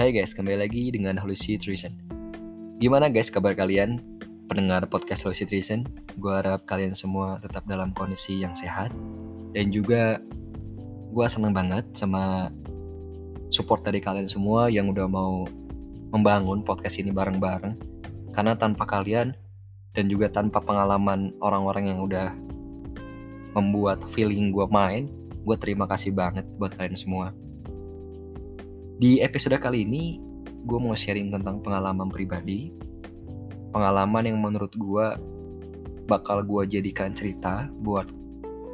Hai guys, kembali lagi dengan Halusi Trition. Gimana guys kabar kalian? Pendengar podcast Halusi Trition, gue harap kalian semua tetap dalam kondisi yang sehat. Dan juga gue seneng banget sama support dari kalian semua yang udah mau membangun podcast ini bareng-bareng. Karena tanpa kalian dan juga tanpa pengalaman orang-orang yang udah membuat feeling gue main, gue terima kasih banget buat kalian semua. Di episode kali ini, gue mau sharing tentang pengalaman pribadi. Pengalaman yang menurut gue bakal gue jadikan cerita buat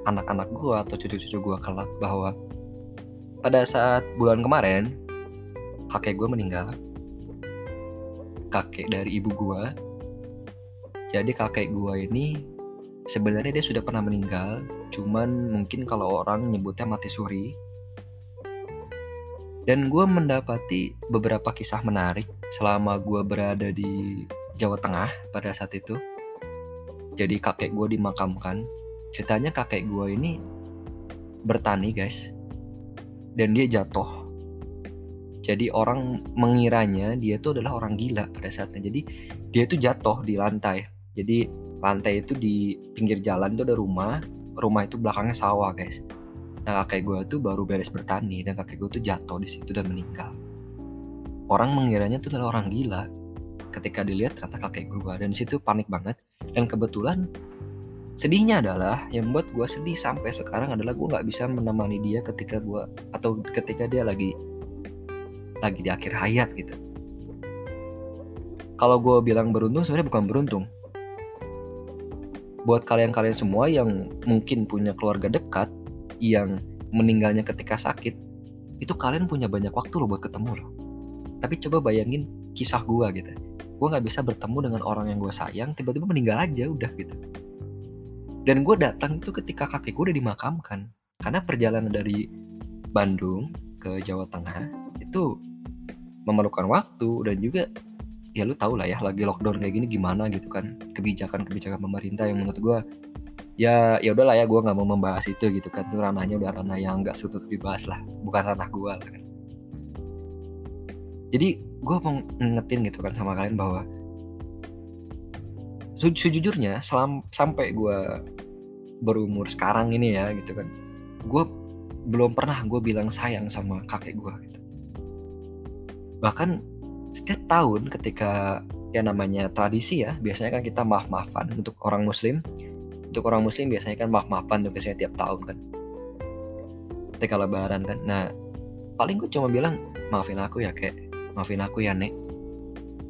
anak-anak gue atau cucu-cucu gue kelak bahwa pada saat bulan kemarin, kakek gue meninggal. Kakek dari ibu gue. Jadi kakek gue ini sebenarnya dia sudah pernah meninggal, cuman mungkin kalau orang nyebutnya mati suri dan gue mendapati beberapa kisah menarik selama gue berada di Jawa Tengah pada saat itu. Jadi kakek gue dimakamkan. Ceritanya kakek gue ini bertani guys. Dan dia jatuh. Jadi orang mengiranya dia itu adalah orang gila pada saatnya. Jadi dia itu jatuh di lantai. Jadi lantai itu di pinggir jalan itu ada rumah. Rumah itu belakangnya sawah guys Nah kakek gue tuh baru beres bertani dan kakek gue tuh jatuh di situ dan meninggal. Orang mengiranya tuh adalah orang gila. Ketika dilihat ternyata kakek gue dan di situ panik banget. Dan kebetulan sedihnya adalah yang membuat gue sedih sampai sekarang adalah gue nggak bisa menemani dia ketika gue atau ketika dia lagi lagi di akhir hayat gitu. Kalau gue bilang beruntung sebenarnya bukan beruntung. Buat kalian-kalian semua yang mungkin punya keluarga dekat yang meninggalnya ketika sakit, itu kalian punya banyak waktu loh buat ketemu loh. Tapi coba bayangin kisah gue gitu. Gue gak bisa bertemu dengan orang yang gue sayang, tiba-tiba meninggal aja udah gitu. Dan gue datang itu ketika kakek gue udah dimakamkan. Karena perjalanan dari Bandung ke Jawa Tengah itu memerlukan waktu dan juga ya lu tau lah ya lagi lockdown kayak gini gimana gitu kan kebijakan-kebijakan pemerintah yang menurut gue ya ya udahlah ya gue nggak mau membahas itu gitu kan. Itu ranahnya udah ranah yang nggak sutut dibahas lah. Bukan ranah gue lah kan. Jadi gue mau ngetin gitu kan sama kalian bahwa se sejujurnya selam sampai gue berumur sekarang ini ya gitu kan gue belum pernah gue bilang sayang sama kakek gue gitu. Bahkan setiap tahun ketika ya namanya tradisi ya biasanya kan kita maaf maafan untuk orang muslim untuk orang muslim biasanya kan maaf-maafan tuh biasanya tiap tahun kan. Ketika lebaran kan. Nah paling gue cuma bilang maafin aku ya kayak maafin aku ya nek.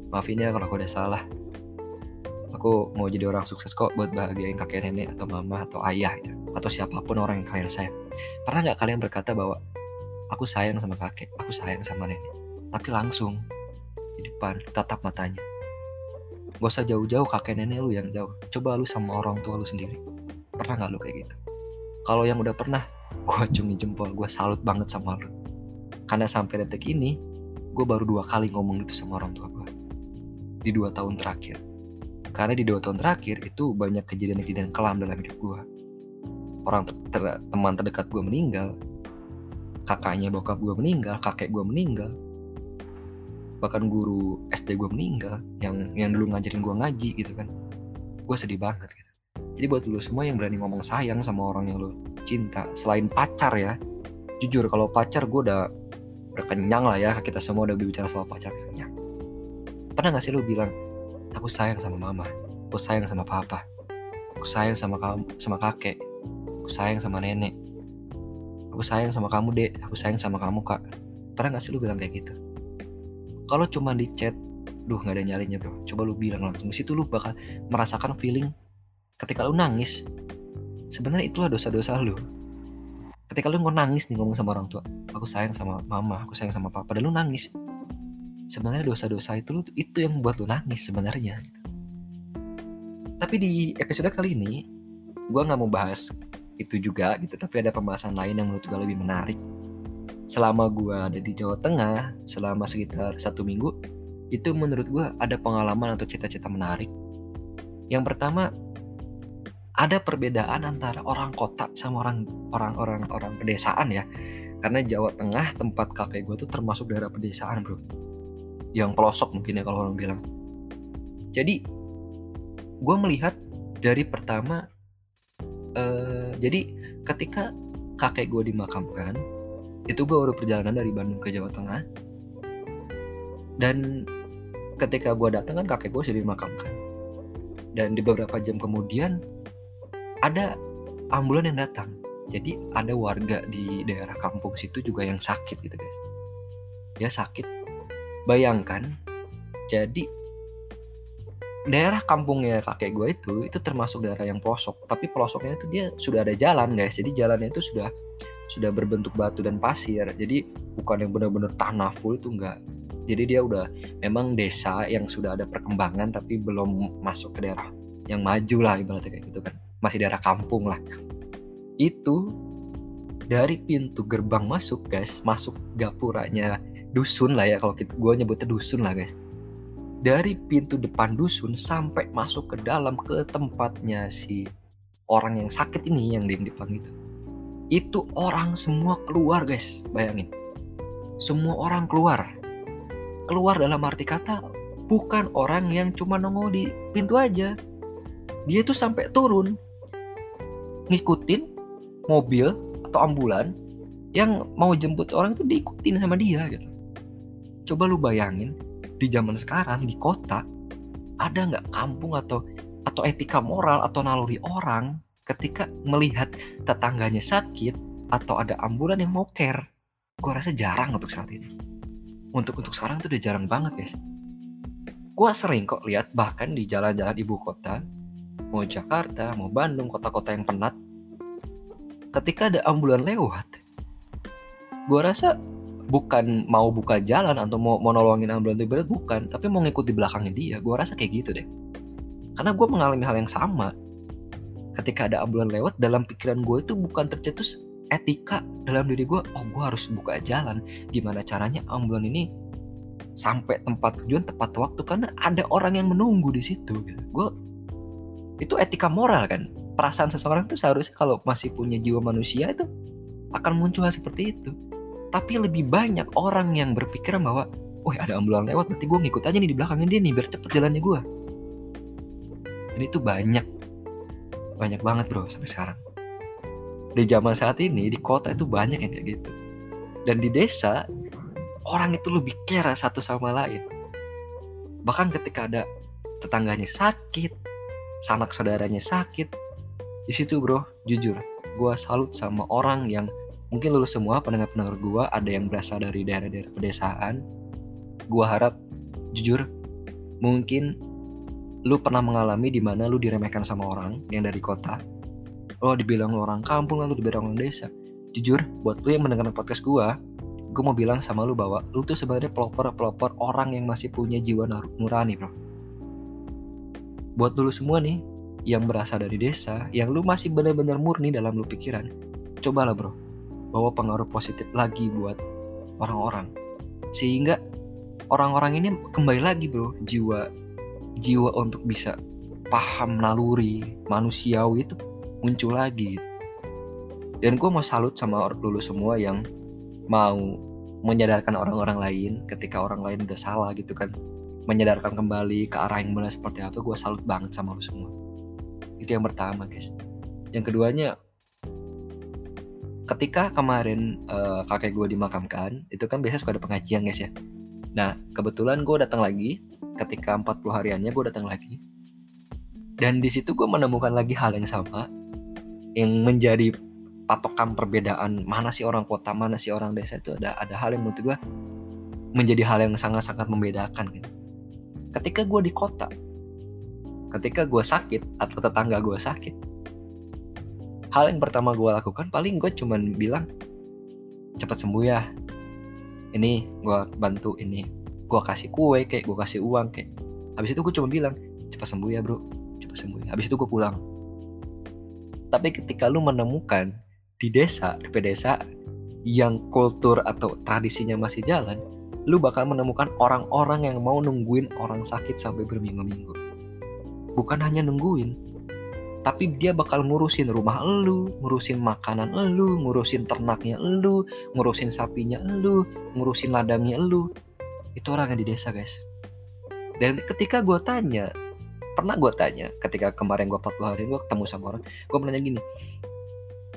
Maafin ya kalau aku udah salah. Aku mau jadi orang sukses kok buat bahagiain kakek nenek atau mama atau ayah gitu atau siapa pun orang yang kalian sayang. Pernah nggak kalian berkata bahwa aku sayang sama kakek aku sayang sama nenek. Tapi langsung di depan tatap matanya Gak usah jauh-jauh kakek nenek lu yang jauh. Coba lu sama orang tua lu sendiri. Pernah gak lu kayak gitu? Kalau yang udah pernah, gue acungin jempol. Gue salut banget sama lu. Karena sampai detik ini, gue baru dua kali ngomong gitu sama orang tua gue. Di dua tahun terakhir. Karena di dua tahun terakhir itu banyak kejadian-kejadian kelam dalam hidup gue. Orang ter ter teman terdekat gue meninggal. Kakaknya bokap gue meninggal, kakek gue meninggal, bahkan guru SD gue meninggal yang yang dulu ngajarin gue ngaji gitu kan. Gue sedih banget gitu. Jadi buat lu semua yang berani ngomong sayang sama orang yang lu cinta selain pacar ya jujur kalau pacar gue udah udah kenyang lah ya kita semua udah bicara soal pacar kenyang. Pernah gak sih lu bilang aku sayang sama mama aku sayang sama papa aku sayang sama kamu sama kakek aku sayang sama nenek aku sayang sama kamu dek aku sayang sama kamu kak. Pernah gak sih lu bilang kayak gitu kalau cuma di chat duh nggak ada nyalinya bro. Coba lu bilang langsung. Situ lu bakal merasakan feeling ketika lu nangis. Sebenarnya itulah dosa-dosa lu. Ketika lu nangis nih ngomong sama orang tua aku sayang sama mama aku sayang sama papa. Dan lu nangis. Sebenarnya dosa-dosa itu lu itu yang membuat lu nangis sebenarnya tapi di episode kali ini gue nggak mau bahas itu juga gitu. Tapi ada pembahasan lain yang menurut gue lebih menarik selama gue ada di Jawa Tengah selama sekitar satu minggu itu menurut gue ada pengalaman atau cita-cita menarik. Yang pertama ada perbedaan antara orang kota sama orang orang orang orang pedesaan ya. Karena Jawa Tengah tempat kakek gue tuh termasuk daerah pedesaan bro. Yang pelosok mungkin ya kalau orang bilang. Jadi gue melihat dari pertama uh, jadi ketika kakek gue dimakamkan itu gue baru perjalanan dari Bandung ke Jawa Tengah. Dan ketika gue datang kan kakek gue sudah dimakamkan. Dan di beberapa jam kemudian ada ambulan yang datang. Jadi ada warga di daerah kampung situ juga yang sakit gitu guys. Dia sakit. Bayangkan jadi daerah kampungnya kakek gue itu itu termasuk daerah yang pelosok. Tapi pelosoknya itu dia sudah ada jalan guys. Jadi jalannya itu sudah sudah berbentuk batu dan pasir. Jadi bukan yang benar-benar tanah full itu enggak. Jadi dia udah memang desa yang sudah ada perkembangan tapi belum masuk ke daerah yang maju lah ibaratnya kayak gitu kan. Masih daerah kampung lah. Itu dari pintu gerbang masuk guys masuk gapuranya dusun lah ya kalau gue nyebutnya dusun lah guys. Dari pintu depan dusun sampai masuk ke dalam ke tempatnya si orang yang sakit ini yang di depan itu itu orang semua keluar guys. Bayangin. Semua orang keluar. Keluar dalam arti kata bukan orang yang cuma nongol di pintu aja. Dia tuh sampai turun ngikutin mobil atau ambulan yang mau jemput orang itu diikutin sama dia gitu. Coba lu bayangin di zaman sekarang di kota ada nggak kampung atau atau etika moral atau naluri orang ketika melihat tetangganya sakit atau ada ambulan yang mau care gue rasa jarang untuk saat ini untuk untuk sekarang itu udah jarang banget guys. Gue sering kok lihat bahkan di jalan-jalan ibu kota mau Jakarta mau Bandung kota-kota yang penat ketika ada ambulan lewat gue rasa bukan mau buka jalan atau mau, mau nolongin ambulan itu bukan tapi mau ngikut di belakangnya dia gue rasa kayak gitu deh. Karena gue mengalami hal yang sama ketika ada ambulan lewat dalam pikiran gue itu bukan tercetus etika dalam diri gue oh gue harus buka jalan. Gimana caranya ambulan ini sampai tempat tujuan tepat waktu? Karena ada orang yang menunggu di situ gitu. gue itu etika moral kan? Perasaan seseorang itu seharusnya kalau masih punya jiwa manusia itu akan muncul hal seperti itu. Tapi lebih banyak orang yang berpikiran bahwa oh ada ambulan lewat berarti gue ngikut aja nih di belakangnya dia nih biar cepet jalannya gue dan itu banyak banyak banget bro sampai sekarang. Di zaman saat ini di kota itu banyak yang kayak gitu. Dan di desa orang itu lebih care satu sama lain. Bahkan ketika ada tetangganya sakit sanak saudaranya sakit di situ bro jujur gue salut sama orang yang mungkin lulus semua pendengar-pendengar gue ada yang berasal dari daerah-daerah pedesaan. Gue harap jujur mungkin lu pernah mengalami di mana lu diremehkan sama orang yang dari kota? Lo dibilang lu orang kampung lalu dibilang orang desa. Jujur buat lu yang mendengarkan podcast gue gue mau bilang sama lu bahwa lu tuh sebenarnya pelopor-pelopor orang yang masih punya jiwa nurani bro. Buat dulu semua nih yang berasal dari desa yang lu masih benar-benar murni dalam lu pikiran cobalah bro bawa pengaruh positif lagi buat orang-orang. Sehingga orang-orang ini kembali lagi bro jiwa jiwa untuk bisa paham naluri manusiawi itu muncul lagi gitu. Dan gue mau salut sama lulu semua yang mau menyadarkan orang-orang lain ketika orang lain udah salah gitu kan. Menyadarkan kembali ke arah yang benar seperti apa, gue salut banget sama lu semua. Itu yang pertama guys. Yang keduanya, ketika kemarin uh, kakek gue dimakamkan, itu kan biasa suka ada pengajian guys ya. Nah, kebetulan gue datang lagi ketika 40 hariannya gue datang lagi. Dan di situ gue menemukan lagi hal yang sama yang menjadi patokan perbedaan mana sih orang kota mana sih orang desa itu ada ada hal yang menurut gue menjadi hal yang sangat-sangat membedakan gitu. ketika gue di kota ketika gue sakit atau tetangga gue sakit hal yang pertama gue lakukan paling gue cuman bilang cepat sembuh ya. Ini gue bantu ini gue kasih kue kayak gue kasih uang kayak habis itu gue cuma bilang cepat sembuh ya bro. Cepat sembuh ya. Habis itu gue pulang. Tapi ketika lu menemukan di desa di pedesaan yang kultur atau tradisinya masih jalan lu bakal menemukan orang-orang yang mau nungguin orang sakit sampai berminggu-minggu. Bukan hanya nungguin tapi dia bakal ngurusin rumah elu, ngurusin makanan elu, ngurusin ternaknya elu, ngurusin sapinya elu, ngurusin ladangnya elu, itu orang yang di desa guys. Dan ketika gue tanya pernah gue tanya ketika kemarin gue 40 hari gue ketemu sama orang gue nanya gini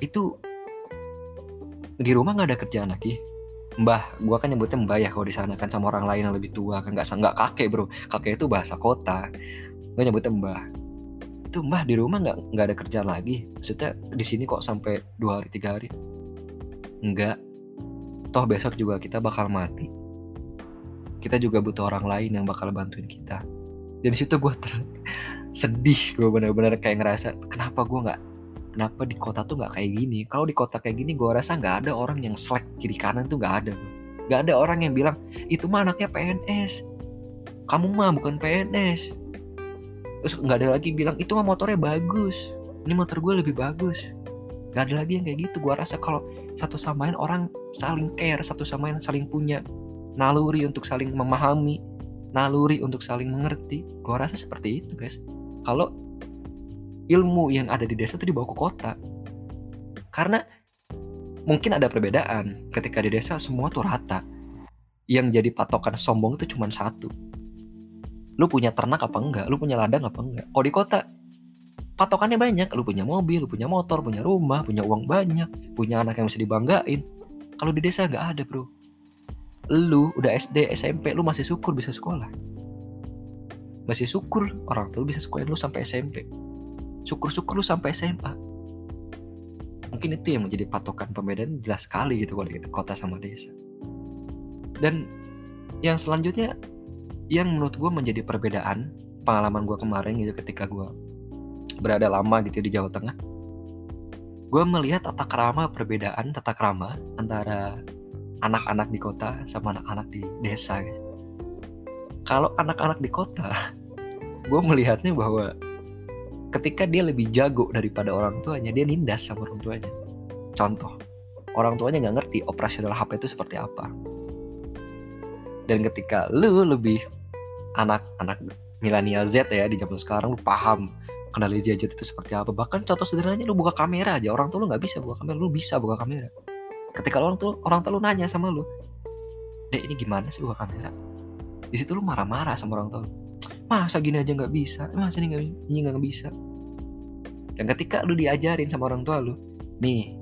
itu di rumah nggak ada kerjaan lagi? Mbah gue kan nyebutnya mbah ya kalau di sana kan sama orang lain yang lebih tua kan nggak nggak kakek bro. Kakek itu bahasa kota. Gue nyebutnya mbah. Itu mbah di rumah nggak nggak ada kerjaan lagi? Maksudnya di sini kok sampai dua hari tiga hari? Enggak toh besok juga kita bakal mati kita juga butuh orang lain yang bakal bantuin kita. Dan situ gue ter sedih gue bener-bener kayak ngerasa kenapa gue nggak kenapa di kota tuh nggak kayak gini? Kalau di kota kayak gini gue rasa nggak ada orang yang slack kiri kanan tuh nggak ada nggak ada orang yang bilang itu mah anaknya PNS kamu mah bukan PNS terus nggak ada lagi bilang itu mah motornya bagus. Ini motor gue lebih bagus. Nggak ada lagi yang kayak gitu. Gue rasa kalau satu sama lain orang saling care satu sama lain saling punya naluri untuk saling memahami. Naluri untuk saling mengerti. Gue rasa seperti itu guys. Kalau ilmu yang ada di desa itu dibawa ke kota. Karena mungkin ada perbedaan. Ketika di desa semua tuh rata. Yang jadi patokan sombong itu cuma satu. Lu punya ternak apa enggak? Lu punya ladang apa enggak? Kalau di kota patokannya banyak. Lu punya mobil lu punya motor punya rumah punya uang banyak punya anak yang bisa dibanggain. Kalau di desa nggak ada bro lu udah SD SMP lu masih syukur bisa sekolah. Masih syukur orang tua bisa sekolah lu sampai SMP syukur-syukur lu sampai SMA mungkin itu yang menjadi patokan pembedaan jelas sekali gitu kalau gitu kota sama desa. Dan yang selanjutnya yang menurut gue menjadi perbedaan pengalaman gue kemarin gitu ketika gue berada lama gitu di Jawa Tengah gue melihat tata krama perbedaan tata krama antara anak-anak di kota sama anak-anak di desa gitu. kalau anak-anak di kota gue melihatnya bahwa ketika dia lebih jago daripada orang tuanya dia nindas sama orang tuanya. Contoh orang tuanya nggak ngerti operasional HP itu seperti apa. Dan ketika lu lebih anak-anak milenial Z ya di zaman sekarang lu paham kendali gadget itu seperti apa. Bahkan contoh sederhananya lu buka kamera aja orang tua lu nggak bisa buka kamera lu bisa buka kamera ketika orang tua orang tua lu nanya sama lu deh ini gimana sih buka kamera? Di situ lu marah-marah sama orang tua masa gini aja nggak bisa? Masa ini nggak ini nggak bisa? Dan ketika lu diajarin sama orang tua lu nih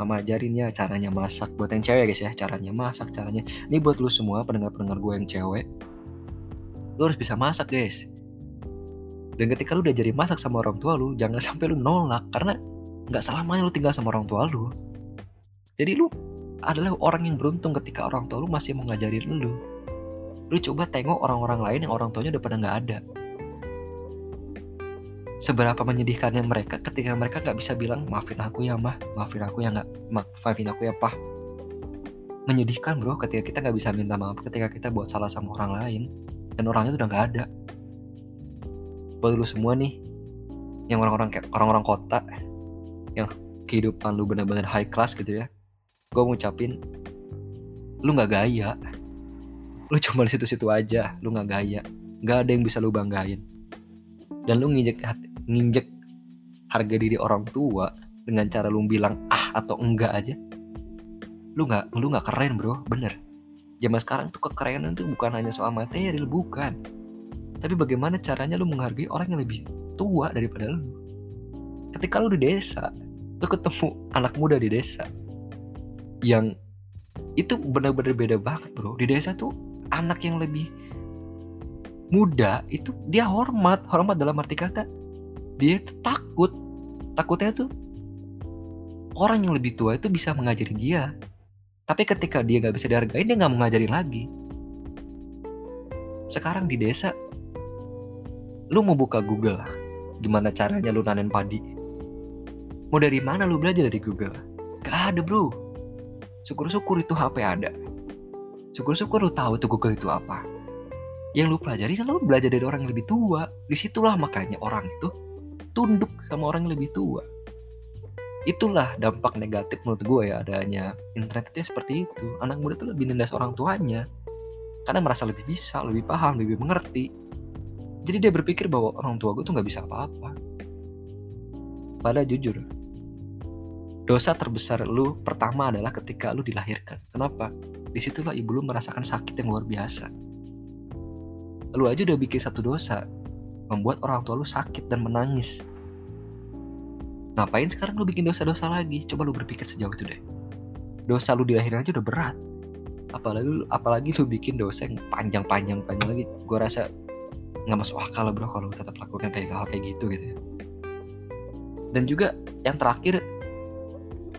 mama ajarin ya caranya masak buat yang cewek guys ya. Caranya masak caranya ini buat lu semua pendengar pendengar gue yang cewek. Lu harus bisa masak guys. Dan ketika lu diajarin masak sama orang tua lu jangan sampai lu nolak karena nggak selamanya lu tinggal sama orang tua lu jadi lu adalah orang yang beruntung ketika orang tua lu masih mau ngajarin lu. Lu coba tengok orang-orang lain yang orang tuanya udah pada nggak ada. Seberapa menyedihkannya mereka ketika mereka nggak bisa bilang maafin aku ya mah. Maafin aku ya nggak. Maafin aku ya pah. Menyedihkan bro ketika kita nggak bisa minta maaf ketika kita buat salah sama orang lain dan orangnya tuh udah nggak ada. Buat lu semua nih yang orang-orang kayak orang-orang kota yang kehidupan lu bener-bener high class gitu ya gue ngucapin lu nggak gaya. Lu cuma di situ-situ aja lu nggak gaya. Nggak ada yang bisa lu banggain. Dan lu nginjek nginjek harga diri orang tua dengan cara lu bilang ah atau enggak aja. Lu nggak lu nggak keren bro. Bener. Zaman sekarang tuh kekerenan tuh bukan hanya soal material bukan. Tapi bagaimana caranya lu menghargai orang yang lebih tua daripada lu? Ketika lu di desa lu ketemu anak muda di desa yang itu benar-benar beda banget bro. Di desa tuh anak yang lebih muda itu dia hormat hormat dalam arti kata dia itu takut takutnya tuh orang yang lebih tua itu bisa mengajari dia. Tapi ketika dia nggak bisa dihargai dia nggak mengajarin lagi. Sekarang di desa lu mau buka Google gimana caranya lu nanen padi. Mau dari mana lu belajar dari Google? Gak ada bro syukur-syukur itu HP ada. Syukur-syukur lu tahu itu Google itu apa. Yang lu pelajari kan lu belajar dari orang yang lebih tua. Di situlah makanya orang itu tunduk sama orang yang lebih tua. Itulah dampak negatif menurut gue ya adanya internet itu seperti itu. Anak muda tuh lebih nindas orang tuanya. Karena merasa lebih bisa lebih paham lebih mengerti. Jadi dia berpikir bahwa orang tua gue tuh nggak bisa apa-apa. Pada jujur dosa terbesar lu pertama adalah ketika lu dilahirkan. Kenapa? Di situlah ibu lu merasakan sakit yang luar biasa. Lu aja udah bikin satu dosa membuat orang tua lu sakit dan menangis. Ngapain sekarang lu bikin dosa-dosa lagi? Coba lu berpikir sejauh itu deh. Dosa lu dilahirin aja udah berat. Apalagi apalagi lu bikin dosa yang panjang-panjang panjang lagi. Gue rasa nggak masuk akal lah bro kalau tetap lakukan kayak hal kayak gitu gitu ya. Dan juga yang terakhir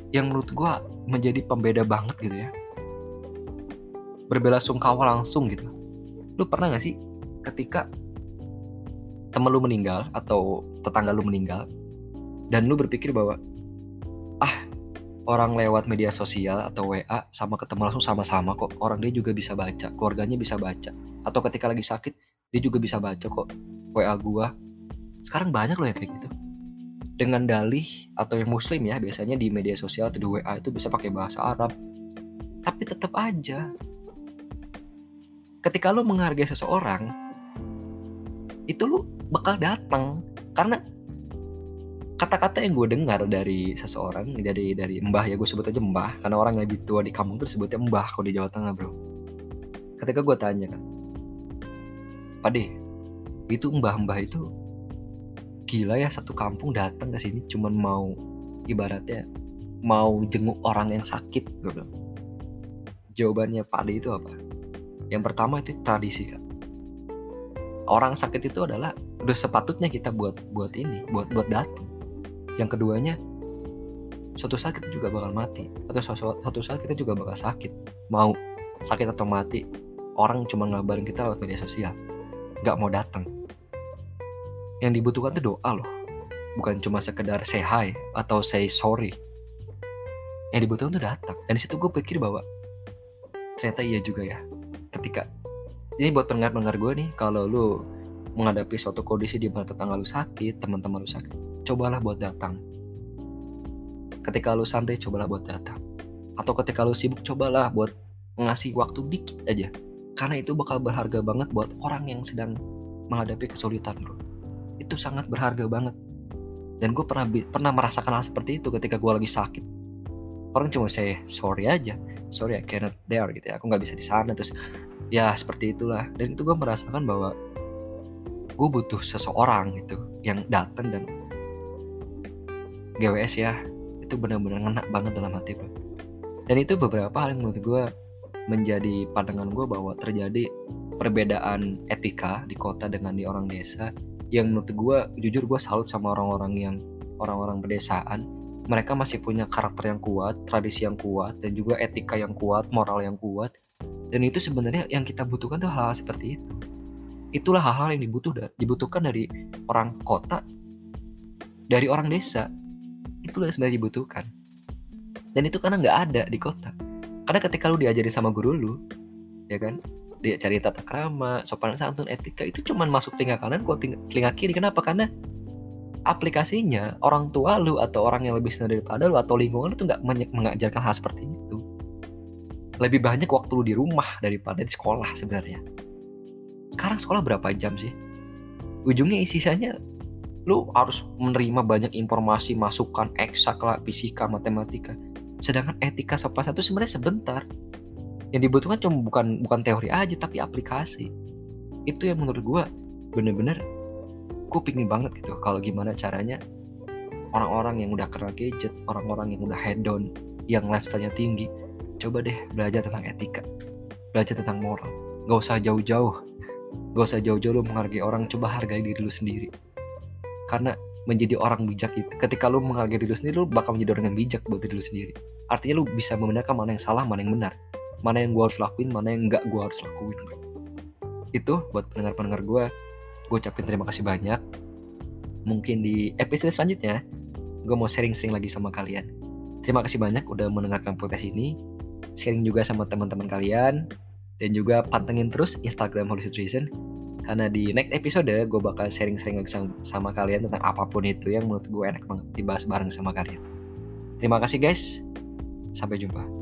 yang menurut gue menjadi pembeda banget gitu ya. Berbela sungkawa langsung gitu. Lu pernah gak sih ketika temen lu meninggal atau tetangga lu meninggal dan lu berpikir bahwa orang lewat media sosial atau WA sama ketemu langsung sama-sama kok. Orang dia juga bisa baca keluarganya bisa baca. Atau ketika lagi sakit dia juga bisa baca kok WA gua. Sekarang banyak loh yang kayak gitu dengan dalih atau yang muslim ya biasanya di media sosial atau di WA itu bisa pakai bahasa Arab. Tapi tetap aja ketika lu menghargai seseorang itu lu bakal datang karena kata-kata yang gue dengar dari seseorang dari dari mbah ya gue sebut aja mbah karena orang yang lebih tua di kampung tuh sebutnya mbah kalau di Jawa Tengah bro. Ketika gue tanya kan pade itu mbah-mbah itu gila ya satu kampung datang ke sini cuman mau ibaratnya mau jenguk orang yang sakit gue bilang. Jawabannya pade itu apa? Yang pertama itu tradisi kan orang sakit itu adalah udah sepatutnya kita buat buat ini buat buat datang. Yang keduanya suatu saat kita juga bakal mati atau suatu saat kita juga bakal sakit. Mau sakit atau mati orang cuma ngabarin kita lewat media sosial. Nggak mau datang yang dibutuhkan tuh doa loh bukan cuma sekedar say hi atau say sorry yang dibutuhkan tuh datang dan di situ gue pikir bahwa ternyata iya juga ya ketika ini buat pendengar-pendengar gue nih kalau lu menghadapi suatu kondisi di mana tetangga lu sakit teman-teman lu sakit cobalah buat datang. Ketika lu santai, cobalah buat datang. Atau ketika lu sibuk, cobalah buat ngasih waktu dikit aja. Karena itu bakal berharga banget buat orang yang sedang menghadapi kesulitan, bro. Itu sangat berharga banget. Dan gue pernah pernah merasakan hal seperti itu ketika gue lagi sakit. Orang cuma saya sorry aja, sorry I cannot there gitu ya. Aku nggak bisa di sana terus ya seperti itulah. Dan itu gue merasakan bahwa gue butuh seseorang gitu yang datang dan GWS ya itu benar-benar ngena banget dalam hati bro dan itu beberapa hal yang menurut gue menjadi pandangan gue bahwa terjadi perbedaan etika di kota dengan di orang desa yang menurut gue jujur gue salut sama orang-orang yang orang-orang pedesaan. Mereka masih punya karakter yang kuat tradisi yang kuat dan juga etika yang kuat moral yang kuat. Dan itu sebenarnya yang kita butuhkan tuh hal, -hal seperti itu. Itulah hal-hal yang dibutuh dibutuhkan dari orang kota dari orang desa. Itu yang sebenarnya dibutuhkan. Dan itu karena nggak ada di kota. Karena ketika lu diajari sama guru lu ya kan dia cari tata krama sopan santun etika itu cuman masuk telinga kanan kok telinga kiri. Kenapa? Karena aplikasinya orang tua lu atau orang yang lebih senior daripada lu atau lingkungan lu tuh nggak mengajarkan hal seperti itu. Lebih banyak waktu lu di rumah daripada di sekolah sebenarnya. Sekarang sekolah berapa jam sih? Ujungnya sisanya lu harus menerima banyak informasi masukan eksak lah fisika matematika. Sedangkan etika sopan satu sebenarnya sebentar yang dibutuhkan cuma bukan bukan teori aja tapi aplikasi. Itu yang menurut gue bener-bener gue pingin banget gitu. Kalau gimana caranya orang-orang yang udah kenal gadget orang-orang yang udah head on yang lifestyle-nya tinggi coba deh belajar tentang etika belajar tentang moral. Gak usah jauh-jauh gak usah jauh-jauh lu menghargai orang coba hargai diri lu sendiri. Karena menjadi orang bijak itu ketika lu menghargai diri lu sendiri lu bakal menjadi orang yang bijak buat diri lu sendiri. Artinya lu bisa membenarkan mana yang salah mana yang benar mana yang gua harus lakuin mana yang enggak gua harus lakuin itu buat pendengar-pendengar gua. Gue ucapin terima kasih banyak. Mungkin di episode selanjutnya gue mau sharing-sharing lagi sama kalian. Terima kasih banyak udah mendengarkan podcast ini. Sharing juga sama teman-teman kalian. Dan juga pantengin terus Instagram Holy Reason. Karena di next episode gue bakal sharing-sharing sama, sama kalian tentang apa pun itu yang menurut gue enak banget dibahas bareng sama kalian. Terima kasih guys. Sampai jumpa.